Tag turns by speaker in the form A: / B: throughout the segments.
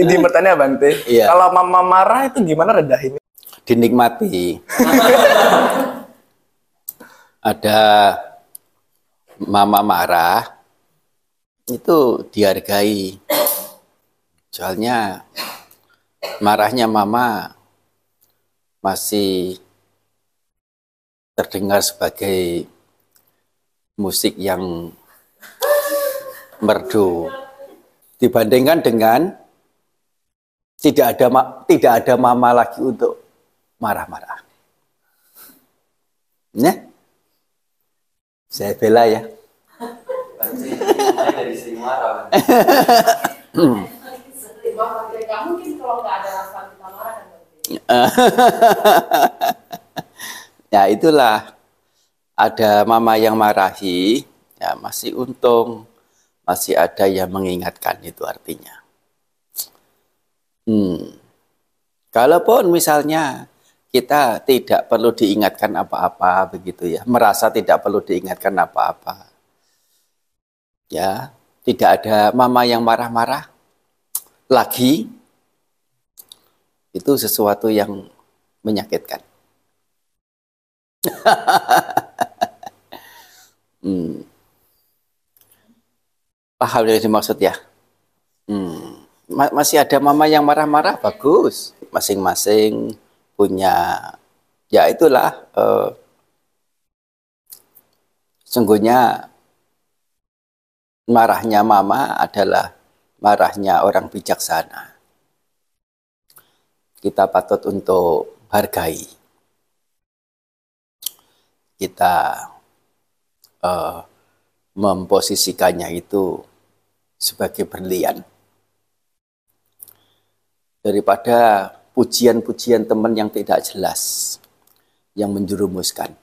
A: Inti pertanyaan Bang Teh.
B: Iya.
A: Kalau mama marah itu gimana redahinnya?
B: dinikmati. Ada mama marah, itu dihargai. Soalnya marahnya mama masih terdengar sebagai musik yang merdu dibandingkan dengan tidak ada tidak ada mama lagi untuk marah-marah. Nah, saya bela ya. Ya itulah ada mama yang marahi, ya masih untung masih ada yang mengingatkan itu artinya. Hmm. Kalaupun misalnya kita tidak perlu diingatkan apa-apa begitu ya, merasa tidak perlu diingatkan apa-apa. Ya, tidak ada mama yang marah-marah lagi itu sesuatu yang menyakitkan. hmm. Paham yang dimaksud ya? Hmm. Ma- masih ada mama yang marah-marah, bagus. Masing-masing punya, ya itulah, eh, sungguhnya marahnya mama adalah marahnya orang bijaksana. Kita patut untuk hargai. Kita eh, memposisikannya itu sebagai berlian. Daripada pujian-pujian teman yang tidak jelas, yang menjerumuskan.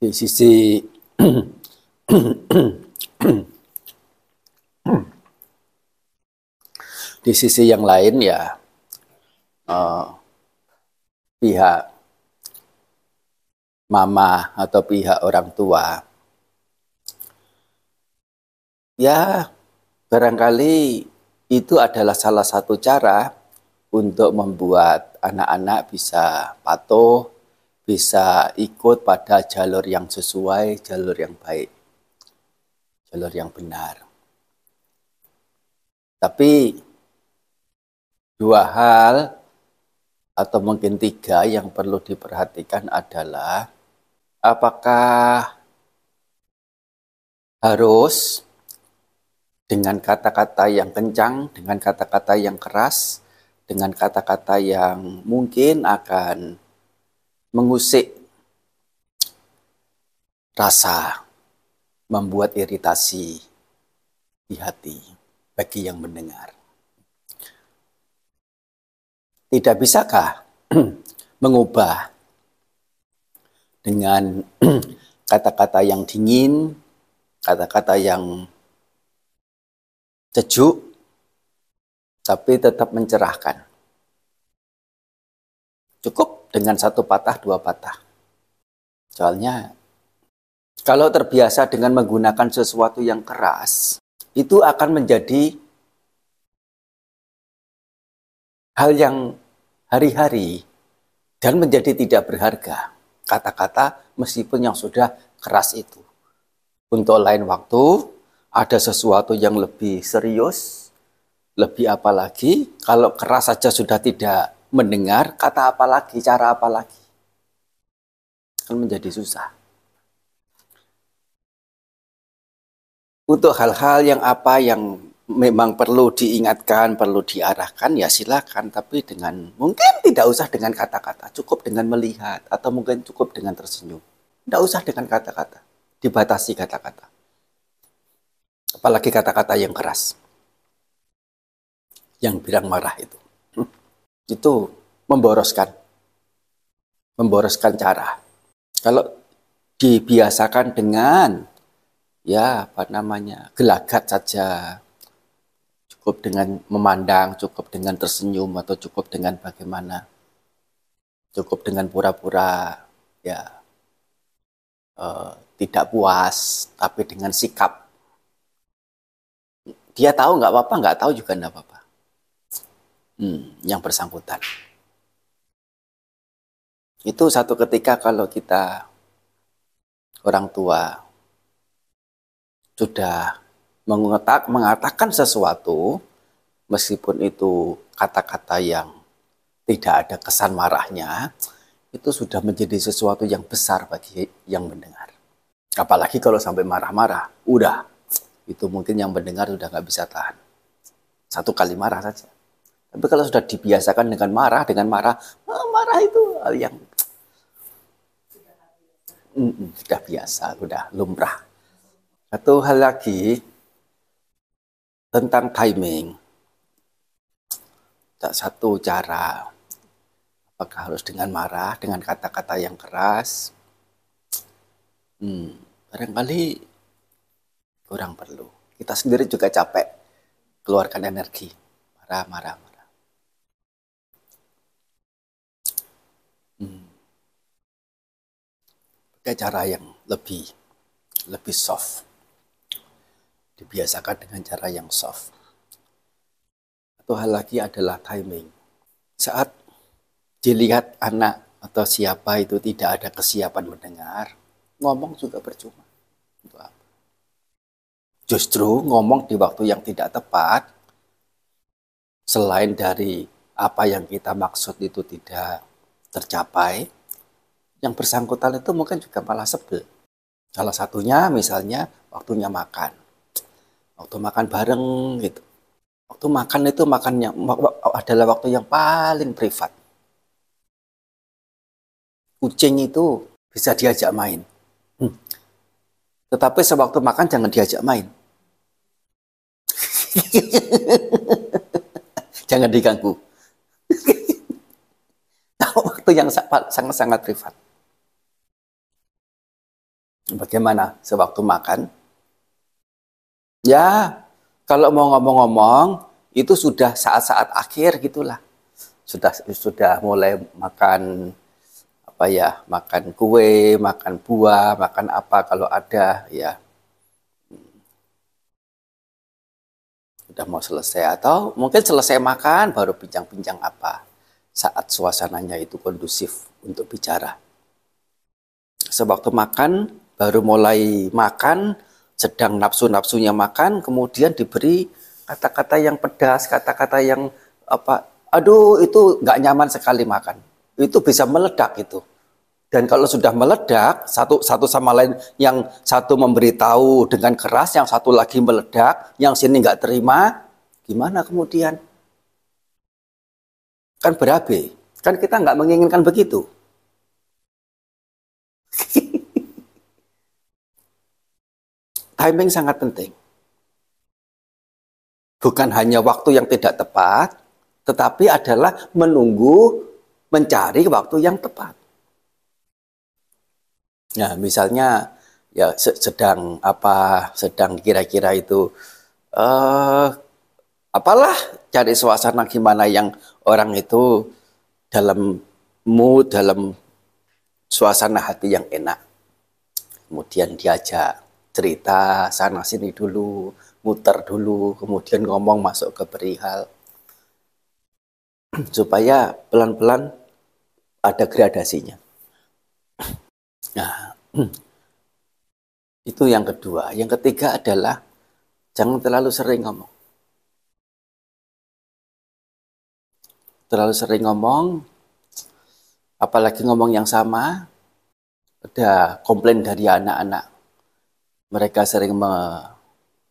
B: Di sisi di sisi yang lain ya eh, pihak mama atau pihak orang tua ya barangkali itu adalah salah satu cara untuk membuat anak-anak bisa patuh, bisa ikut pada jalur yang sesuai, jalur yang baik, jalur yang benar. Tapi dua hal atau mungkin tiga yang perlu diperhatikan adalah apakah harus dengan kata-kata yang kencang, dengan kata-kata yang keras, dengan kata-kata yang mungkin akan mengusik rasa, membuat iritasi di hati bagi yang mendengar. Tidak bisakah mengubah dengan kata-kata yang dingin, kata-kata yang sejuk, tapi tetap mencerahkan. Cukup dengan satu patah, dua patah. Soalnya, kalau terbiasa dengan menggunakan sesuatu yang keras, itu akan menjadi hal yang hari-hari dan menjadi tidak berharga. Kata-kata meskipun yang sudah keras itu. Untuk lain waktu, ada sesuatu yang lebih serius, lebih apa lagi, kalau keras saja sudah tidak mendengar, kata apa lagi, cara apa lagi. Akan menjadi susah. Untuk hal-hal yang apa yang memang perlu diingatkan, perlu diarahkan, ya silakan. Tapi dengan mungkin tidak usah dengan kata-kata, cukup dengan melihat atau mungkin cukup dengan tersenyum. Tidak usah dengan kata-kata, dibatasi kata-kata. Apalagi kata-kata yang keras, yang bilang marah itu, itu memboroskan, memboroskan cara. Kalau dibiasakan dengan ya apa namanya gelagat saja. Cukup dengan memandang cukup dengan tersenyum atau cukup dengan bagaimana. Cukup dengan pura-pura ya eh, tidak puas tapi dengan sikap dia tahu nggak apa-apa nggak tahu juga nggak apa-apa hmm, yang bersangkutan. Itu satu ketika kalau kita orang tua sudah mengetak, mengatakan sesuatu, meskipun itu kata-kata yang tidak ada kesan marahnya, itu sudah menjadi sesuatu yang besar bagi yang mendengar. Apalagi kalau sampai marah-marah, udah itu mungkin yang mendengar sudah nggak bisa tahan. Satu kali marah saja. Tapi kalau sudah dibiasakan dengan marah, dengan marah, oh, marah itu hal yang mm, sudah biasa, sudah lumrah. Satu hal lagi tentang timing. Satu cara, apakah harus dengan marah, dengan kata-kata yang keras? Hmm, barangkali kurang perlu. Kita sendiri juga capek keluarkan energi. Marah, marah, marah. Hmm. Pakai cara yang lebih lebih soft. Dibiasakan dengan cara yang soft. Satu hal lagi adalah timing. Saat dilihat anak atau siapa itu tidak ada kesiapan mendengar, ngomong juga percuma. Justru ngomong di waktu yang tidak tepat, selain dari apa yang kita maksud itu tidak tercapai, yang bersangkutan itu mungkin juga malah sebel. Salah satunya misalnya waktunya makan. Waktu makan bareng gitu. Waktu makan itu makannya adalah waktu yang paling privat kucing itu bisa diajak main. Hmm. Tetapi sewaktu makan jangan diajak main. jangan diganggu. waktu yang sangat-sangat privat. Bagaimana sewaktu makan? Ya, kalau mau ngomong-ngomong, itu sudah saat-saat akhir gitulah. Sudah sudah mulai makan apa ya makan kue, makan buah, makan apa kalau ada ya udah mau selesai atau mungkin selesai makan baru bincang-bincang apa saat suasananya itu kondusif untuk bicara. Sewaktu makan baru mulai makan sedang nafsu-nafsunya makan kemudian diberi kata-kata yang pedas, kata-kata yang apa aduh itu nggak nyaman sekali makan itu bisa meledak itu. Dan kalau sudah meledak, satu satu sama lain, yang satu memberitahu dengan keras, yang satu lagi meledak, yang sini nggak terima, gimana kemudian? Kan berabe. Kan kita nggak menginginkan begitu. Timing sangat penting. Bukan hanya waktu yang tidak tepat, tetapi adalah menunggu mencari waktu yang tepat. Nah, misalnya ya sedang apa sedang kira-kira itu uh, apalah cari suasana gimana yang orang itu dalam mood dalam suasana hati yang enak. Kemudian diajak cerita sana sini dulu, muter dulu, kemudian ngomong masuk ke perihal supaya pelan-pelan ada gradasinya. Nah, itu yang kedua. Yang ketiga adalah jangan terlalu sering ngomong. Terlalu sering ngomong, apalagi ngomong yang sama, ada komplain dari anak-anak. Mereka sering me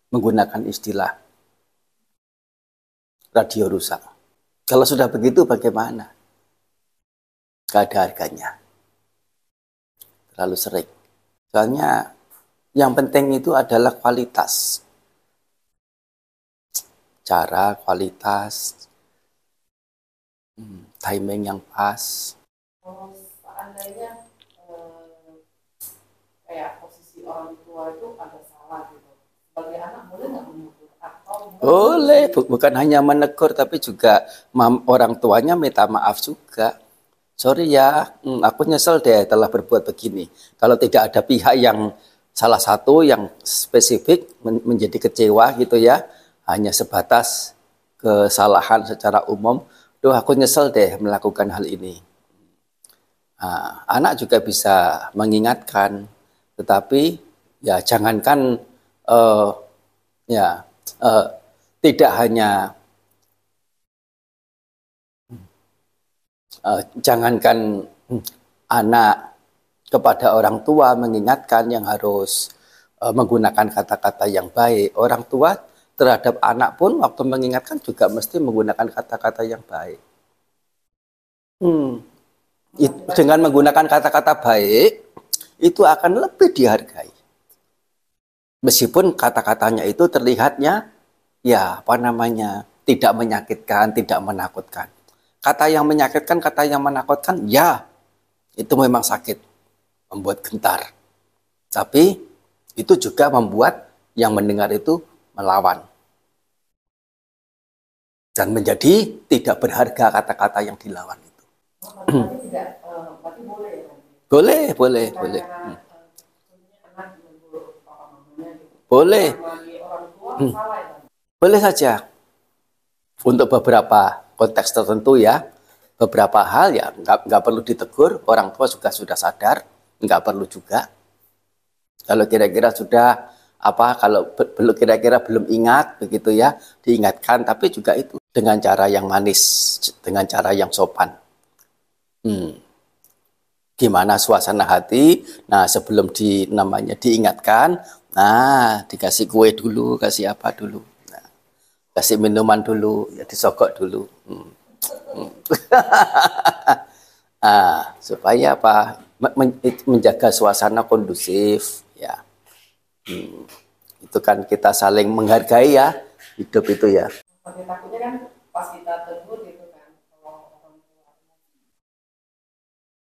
B: menggunakan istilah radio rusak. Kalau sudah begitu bagaimana? Gak ada harganya. Terlalu sering. Soalnya yang penting itu adalah kualitas. Cara, kualitas, hmm, timing yang pas.
C: Seandainya eh, kayak posisi orang tua itu ada salah gitu. Sebagai anak boleh nggak menegur? Atau
B: boleh, bukan hanya menegur tapi juga orang tuanya minta maaf juga sorry ya, hmm, aku nyesel deh telah berbuat begini. Kalau tidak ada pihak yang salah satu yang spesifik menjadi kecewa gitu ya, hanya sebatas kesalahan secara umum, Duh aku nyesel deh melakukan hal ini. Nah, anak juga bisa mengingatkan, tetapi ya jangankan uh, ya uh, tidak hanya uh, jangankan anak kepada orang tua mengingatkan yang harus uh, menggunakan kata-kata yang baik. Orang tua terhadap anak pun waktu mengingatkan juga mesti menggunakan kata-kata yang baik. Hmm. dengan menggunakan kata-kata baik itu akan lebih dihargai. Meskipun kata-katanya itu terlihatnya ya apa namanya tidak menyakitkan, tidak menakutkan. Kata yang menyakitkan, kata yang menakutkan, ya itu memang sakit, membuat gentar. Tapi itu juga membuat yang mendengar itu melawan. Dan menjadi tidak berharga kata-kata yang dilawan itu.
C: tidak, uh, boleh, ya?
B: boleh, boleh, boleh. Boleh. Hmm. Boleh saja. Untuk beberapa konteks tertentu ya, beberapa hal ya nggak nggak perlu ditegur, orang tua juga sudah sadar, nggak perlu juga. Kalau kira-kira sudah apa kalau belum kira-kira belum ingat begitu ya diingatkan tapi juga itu dengan cara yang manis dengan cara yang sopan hmm. gimana suasana hati nah sebelum di namanya diingatkan nah dikasih kue dulu kasih apa dulu kasih minuman dulu ya disogok dulu hmm. Hmm. ah, supaya apa menjaga suasana kondusif ya Hmm, itu kan kita saling menghargai ya hidup itu ya.
C: Takutnya kan pas kita tegur gitu kan kalau orang tua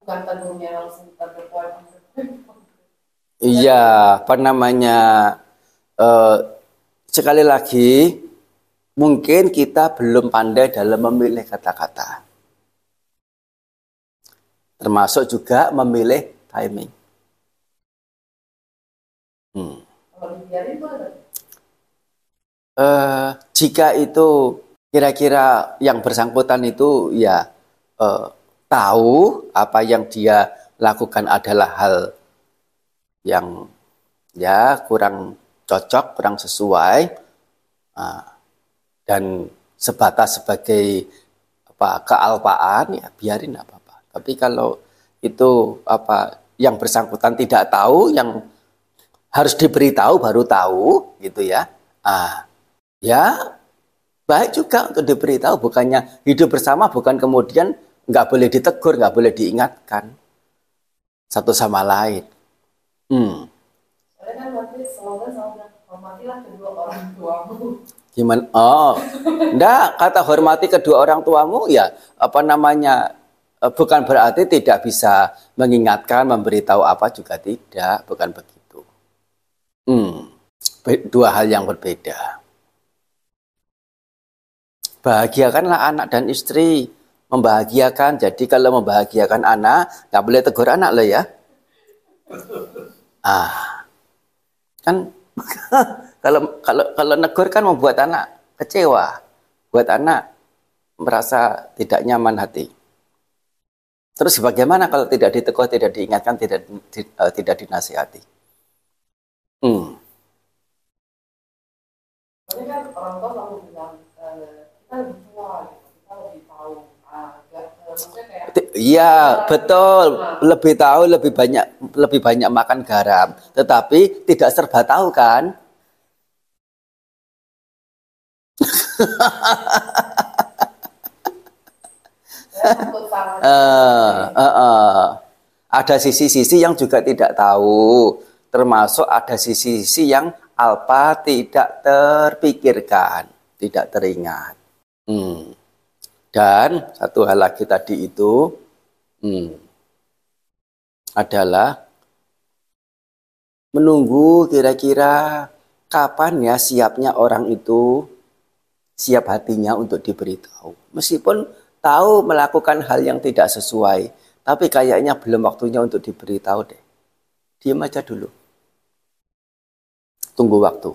C: bukan tegurnya langsung tegur
B: Iya, apa namanya? Uh, sekali lagi, mungkin kita belum pandai dalam memilih kata-kata. Termasuk juga memilih timing. Hmm. Uh, jika itu kira-kira yang bersangkutan itu ya uh, tahu apa yang dia lakukan adalah hal yang ya kurang cocok, kurang sesuai uh, dan sebatas sebagai apa kealpaan ya biarin apa-apa. Tapi kalau itu apa yang bersangkutan tidak tahu yang harus diberitahu baru tahu gitu ya. Ah, ya baik juga untuk diberitahu bukannya hidup bersama bukan kemudian nggak boleh ditegur, nggak boleh diingatkan satu sama lain. Hmm. Gimana? Oh, enggak, kata hormati kedua orang tuamu ya apa namanya eh, bukan berarti tidak bisa mengingatkan, memberitahu apa juga tidak, bukan begitu. Hmm, dua hal yang berbeda. Bahagiakanlah anak dan istri. Membahagiakan. Jadi kalau membahagiakan anak, nggak boleh tegur anak loh ya. Ah, kan kalau kalau kalau negur kan membuat anak kecewa, buat anak merasa tidak nyaman hati. Terus bagaimana kalau tidak ditegur, tidak diingatkan, tidak uh, tidak dinasihati? Hmm.
C: Kan orang tua selalu bilang kita lebih tua, kita lebih tahu. Agak,
B: Iya betul, lebih tahu lebih banyak lebih banyak makan garam, tetapi tidak serba tahu kan? Uh, uh, uh. Ada sisi-sisi yang juga tidak tahu termasuk ada sisi-sisi yang alpa tidak terpikirkan, tidak teringat. Hmm. Dan satu hal lagi tadi itu hmm, adalah menunggu kira-kira kapan ya siapnya orang itu siap hatinya untuk diberitahu. Meskipun tahu melakukan hal yang tidak sesuai, tapi kayaknya belum waktunya untuk diberitahu deh. Diam aja dulu tunggu waktu.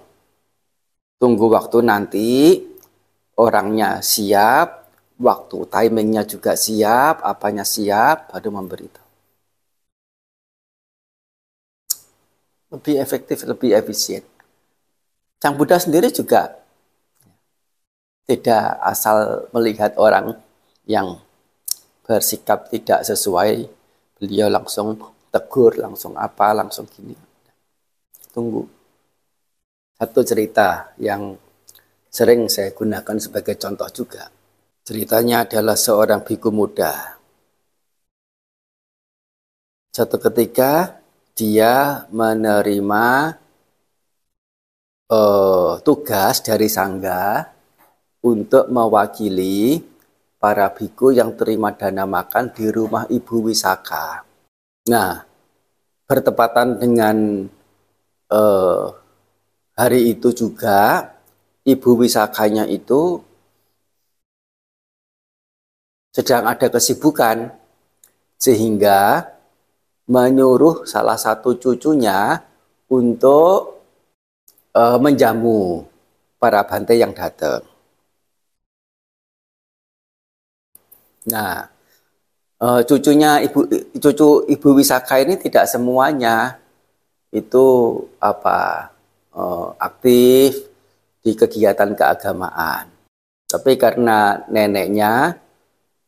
B: Tunggu waktu nanti orangnya siap, waktu timingnya juga siap, apanya siap, baru memberitahu. Lebih efektif, lebih efisien. Sang Buddha sendiri juga tidak asal melihat orang yang bersikap tidak sesuai, beliau langsung tegur, langsung apa, langsung gini. Tunggu. Satu cerita yang sering saya gunakan sebagai contoh juga. Ceritanya adalah seorang biku muda. Satu ketika dia menerima uh, tugas dari sangga untuk mewakili para biku yang terima dana makan di rumah Ibu Wisaka. Nah, bertepatan dengan uh, hari itu juga Ibu Wisakanya itu sedang ada kesibukan sehingga menyuruh salah satu cucunya untuk uh, menjamu para bantai yang datang. Nah, uh, cucunya ibu cucu ibu Wisaka ini tidak semuanya itu apa uh, aktif di kegiatan keagamaan. Tapi karena neneknya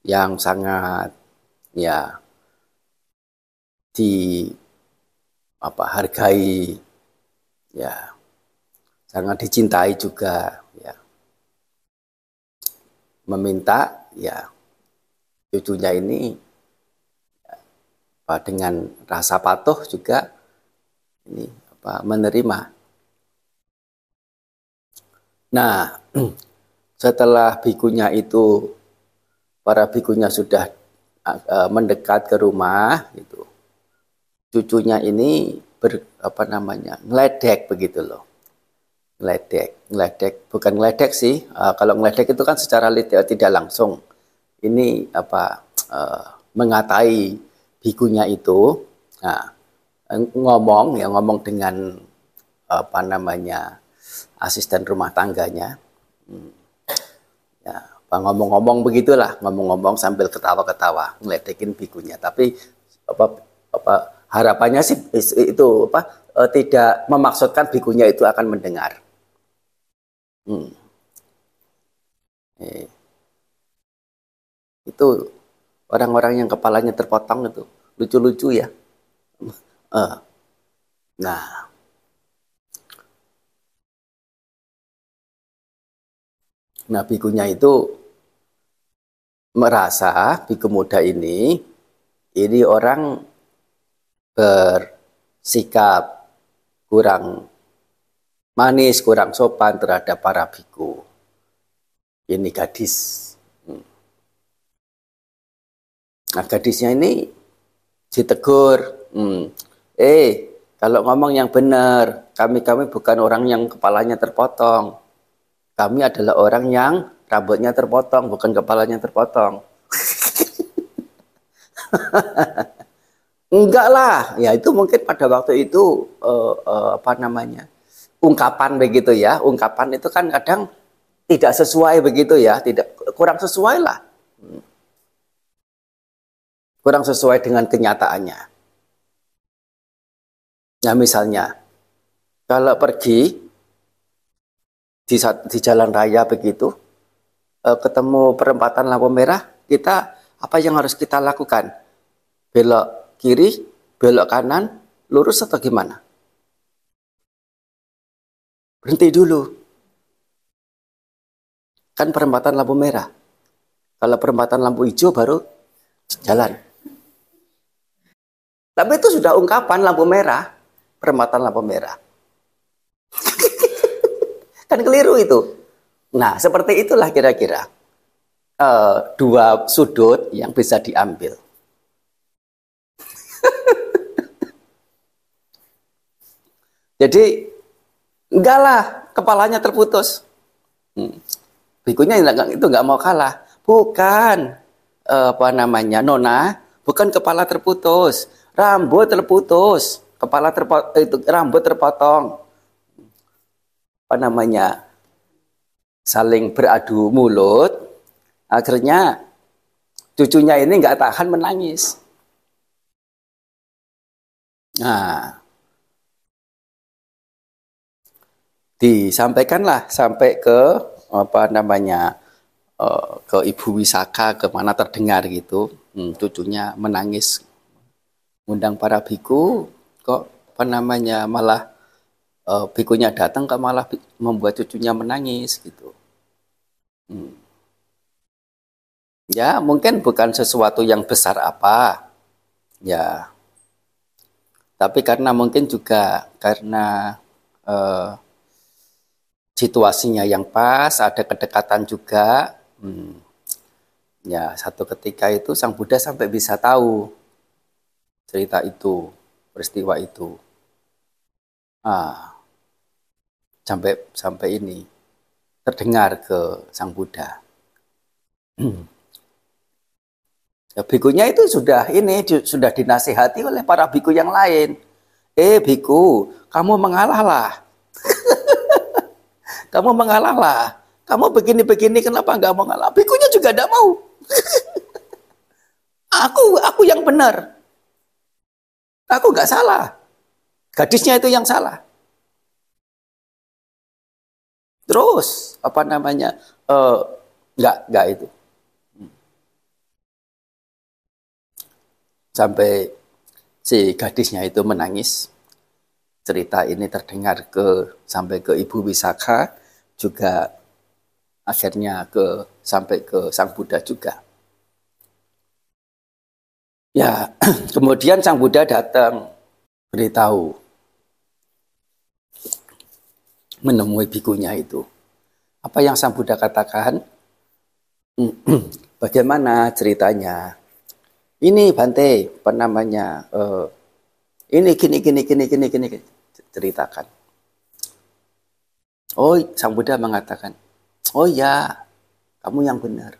B: yang sangat ya di apa hargai ya sangat dicintai juga ya meminta ya cucunya ini apa dengan rasa patuh juga ini apa menerima nah setelah bikunya itu para bikunya sudah uh, mendekat ke rumah itu cucunya ini ber, apa namanya ngeledek begitu loh ngeledek, ngeledek, bukan ngeledek sih. Uh, kalau ngeledek itu kan secara tidak langsung. Ini apa uh, mengatai bikunya itu. Nah, ngomong ya ngomong dengan apa namanya asisten rumah tangganya. Hmm. Ya, ngomong-ngomong begitulah, ngomong-ngomong sambil ketawa-ketawa, ngeledekin bikunya. Tapi apa apa harapannya sih itu apa eh, tidak memaksudkan bikunya itu akan mendengar. Hmm. Eh. Itu orang-orang yang kepalanya terpotong itu lucu-lucu ya. Uh. Nah, nah bikunya itu merasa biku muda ini ini orang bersikap kurang manis, kurang sopan terhadap para biku. Ini gadis. Nah, gadisnya ini ditegur. Hmm. Eh, kalau ngomong yang benar, kami-kami bukan orang yang kepalanya terpotong. Kami adalah orang yang rambutnya terpotong, bukan kepalanya terpotong. Enggak lah, ya itu mungkin pada waktu itu uh, uh, apa namanya ungkapan begitu ya. Ungkapan itu kan kadang tidak sesuai begitu ya, tidak kurang sesuai lah. Kurang sesuai dengan kenyataannya. Nah misalnya, kalau pergi di, di jalan raya begitu, eh, ketemu perempatan lampu merah, kita apa yang harus kita lakukan? Belok kiri, belok kanan, lurus atau gimana? Berhenti dulu. Kan perempatan lampu merah. Kalau perempatan lampu hijau baru jalan. Tapi itu sudah ungkapan lampu merah, perempatan lampu merah. kan keliru itu. Nah, seperti itulah kira-kira uh, dua sudut yang bisa diambil. Jadi Enggak lah, kepalanya terputus. Hmm. Bikunya itu enggak mau kalah. Bukan eh, apa namanya nona, bukan kepala terputus, rambut terputus, kepala terpotong, itu rambut terpotong. Apa namanya? saling beradu mulut, akhirnya cucunya ini nggak tahan menangis. Nah, disampaikanlah sampai ke apa namanya uh, ke ibu wisaka ke mana terdengar gitu, hmm, cucunya menangis, undang para biku, kok apa namanya malah uh, bikunya datang kok malah membuat cucunya menangis gitu. Hmm. Ya mungkin bukan sesuatu yang besar apa, ya tapi karena mungkin juga karena uh, situasinya yang pas, ada kedekatan juga. Hmm, ya satu ketika itu Sang Buddha sampai bisa tahu cerita itu, peristiwa itu. Ah, sampai sampai ini terdengar ke Sang Buddha. Ya, bikunya itu sudah ini sudah dinasihati oleh para biku yang lain. Eh biku, kamu mengalahlah. kamu mengalahlah. Kamu begini-begini kenapa nggak mau ngalah? Bikunya juga tidak mau. aku, aku yang benar. Aku nggak salah. Gadisnya itu yang salah. Terus apa namanya? Uh, nggak nggak itu. sampai si gadisnya itu menangis. Cerita ini terdengar ke sampai ke Ibu Wisaka juga akhirnya ke sampai ke Sang Buddha juga. Ya, kemudian Sang Buddha datang beritahu menemui bikunya itu. Apa yang Sang Buddha katakan? Bagaimana ceritanya? ini Bante, apa namanya, uh, ini gini, gini, gini, gini, gini, ceritakan. Oh, Sang Buddha mengatakan, oh ya, kamu yang benar.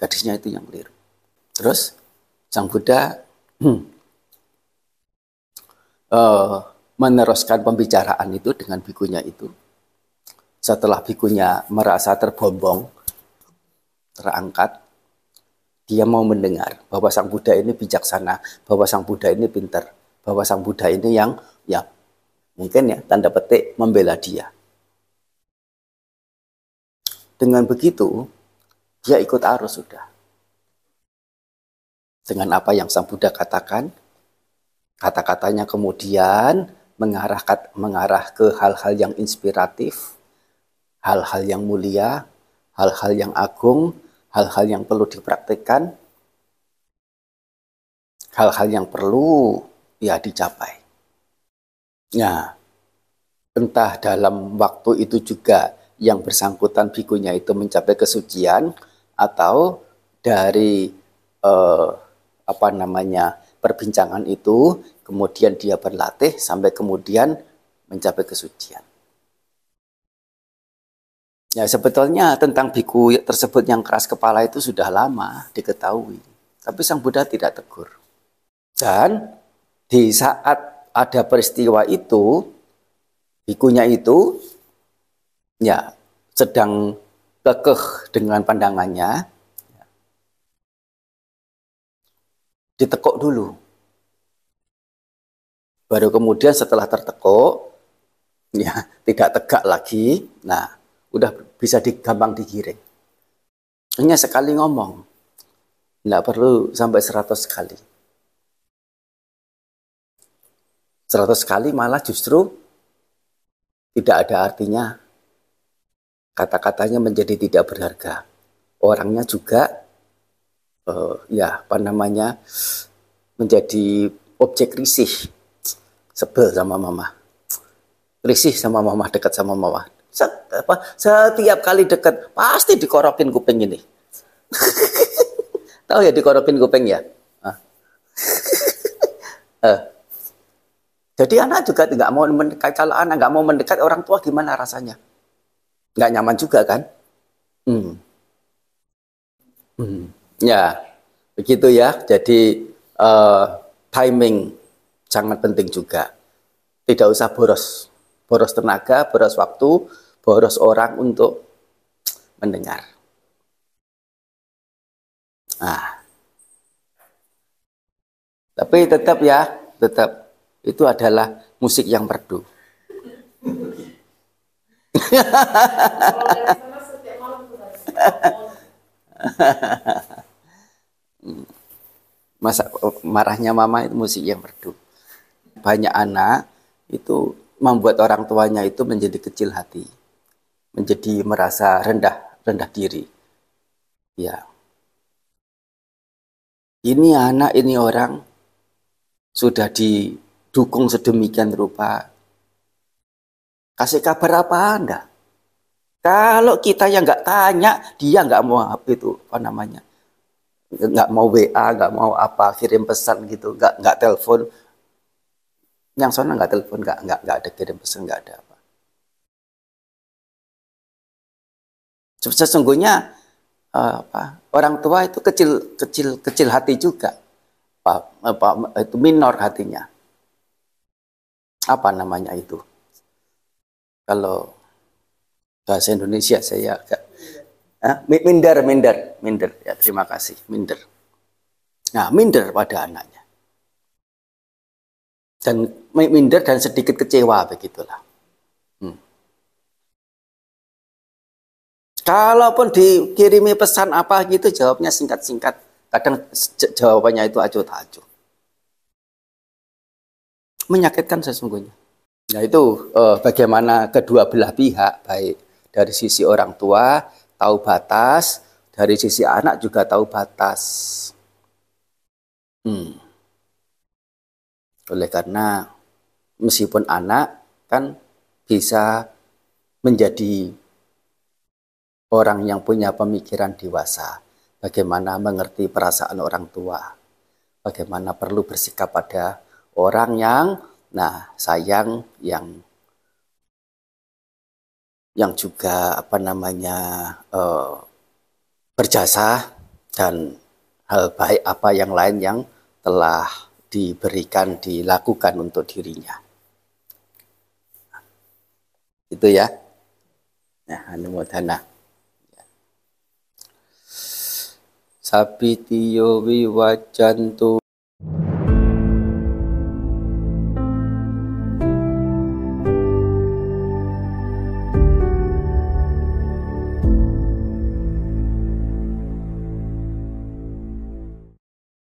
B: Gadisnya itu yang keliru. Terus, Sang Buddha hmm, uh, meneruskan pembicaraan itu dengan bikunya itu. Setelah bikunya merasa terbombong, terangkat, dia mau mendengar bahwa Sang Buddha ini bijaksana, bahwa Sang Buddha ini pintar, bahwa Sang Buddha ini yang ya mungkin ya tanda petik membela dia. Dengan begitu, dia ikut arus sudah. Dengan apa yang Sang Buddha katakan, kata-katanya kemudian mengarah mengarah ke hal-hal yang inspiratif, hal-hal yang mulia, hal-hal yang agung, hal-hal yang perlu dipraktikkan, hal-hal yang perlu ya dicapai. Nah, entah dalam waktu itu juga yang bersangkutan bikunya itu mencapai kesucian atau dari eh, apa namanya perbincangan itu kemudian dia berlatih sampai kemudian mencapai kesucian. Ya sebetulnya tentang biku tersebut yang keras kepala itu sudah lama diketahui. Tapi Sang Buddha tidak tegur. Dan di saat ada peristiwa itu, bikunya itu ya sedang kekeh dengan pandangannya, ditekuk dulu. Baru kemudian setelah tertekuk, ya tidak tegak lagi. Nah, udah bisa digampang digiring. Hanya sekali ngomong, nggak perlu sampai seratus kali. Seratus kali malah justru tidak ada artinya. Kata-katanya menjadi tidak berharga. Orangnya juga, uh, ya apa namanya, menjadi objek risih. Sebel sama mama. Risih sama mama, dekat sama mama apa, setiap kali dekat pasti dikorokin kuping ini. Tahu ya dikorokin kuping ya? Eh. Jadi anak juga nggak mau mendekat. Kalau anak nggak mau mendekat orang tua gimana rasanya? Nggak nyaman juga kan? Hmm. Hmm. Ya, begitu ya. Jadi uh, timing sangat penting juga. Tidak usah boros, boros tenaga, boros waktu, boros orang untuk mendengar. Nah, tapi tetap ya, tetap itu adalah musik yang merdu.
C: Kalau dari sana setiap malam tuh dari
B: Masa marahnya mama itu musik yang merdu. Banyak anak itu membuat orang tuanya itu menjadi kecil hati, menjadi merasa rendah rendah diri. Ya, ini anak ini orang sudah didukung sedemikian rupa. Kasih kabar apa anda? Kalau kita yang nggak tanya, dia nggak mau apa itu apa namanya, nggak mau WA, nggak mau apa kirim pesan gitu, nggak nggak telepon. Yang sana nggak telepon, nggak nggak nggak ada kirim pesan, nggak ada apa. Sesungguhnya eh, apa, orang tua itu kecil kecil kecil hati juga, apa, apa itu minor hatinya. Apa namanya itu? Kalau bahasa Indonesia saya agak Mi- minder, minder, minder. Ya, terima kasih, minder. Nah, minder pada anaknya. Dan mi- minder dan sedikit kecewa begitulah. Hmm. Kalaupun dikirimi pesan apa gitu, jawabnya singkat-singkat. Kadang jawabannya itu acuh tak acuh. Menyakitkan sesungguhnya. Nah itu eh, bagaimana kedua belah pihak, baik dari sisi orang tua, tahu batas, dari sisi anak juga tahu batas. Hmm. Oleh karena meskipun anak kan bisa menjadi orang yang punya pemikiran dewasa, bagaimana mengerti perasaan orang tua, bagaimana perlu bersikap pada orang yang nah sayang yang yang juga apa namanya eh, berjasa dan hal baik apa yang lain yang telah diberikan dilakukan untuk dirinya. Itu ya. Nah anumodana Sabitiyo wiwajantu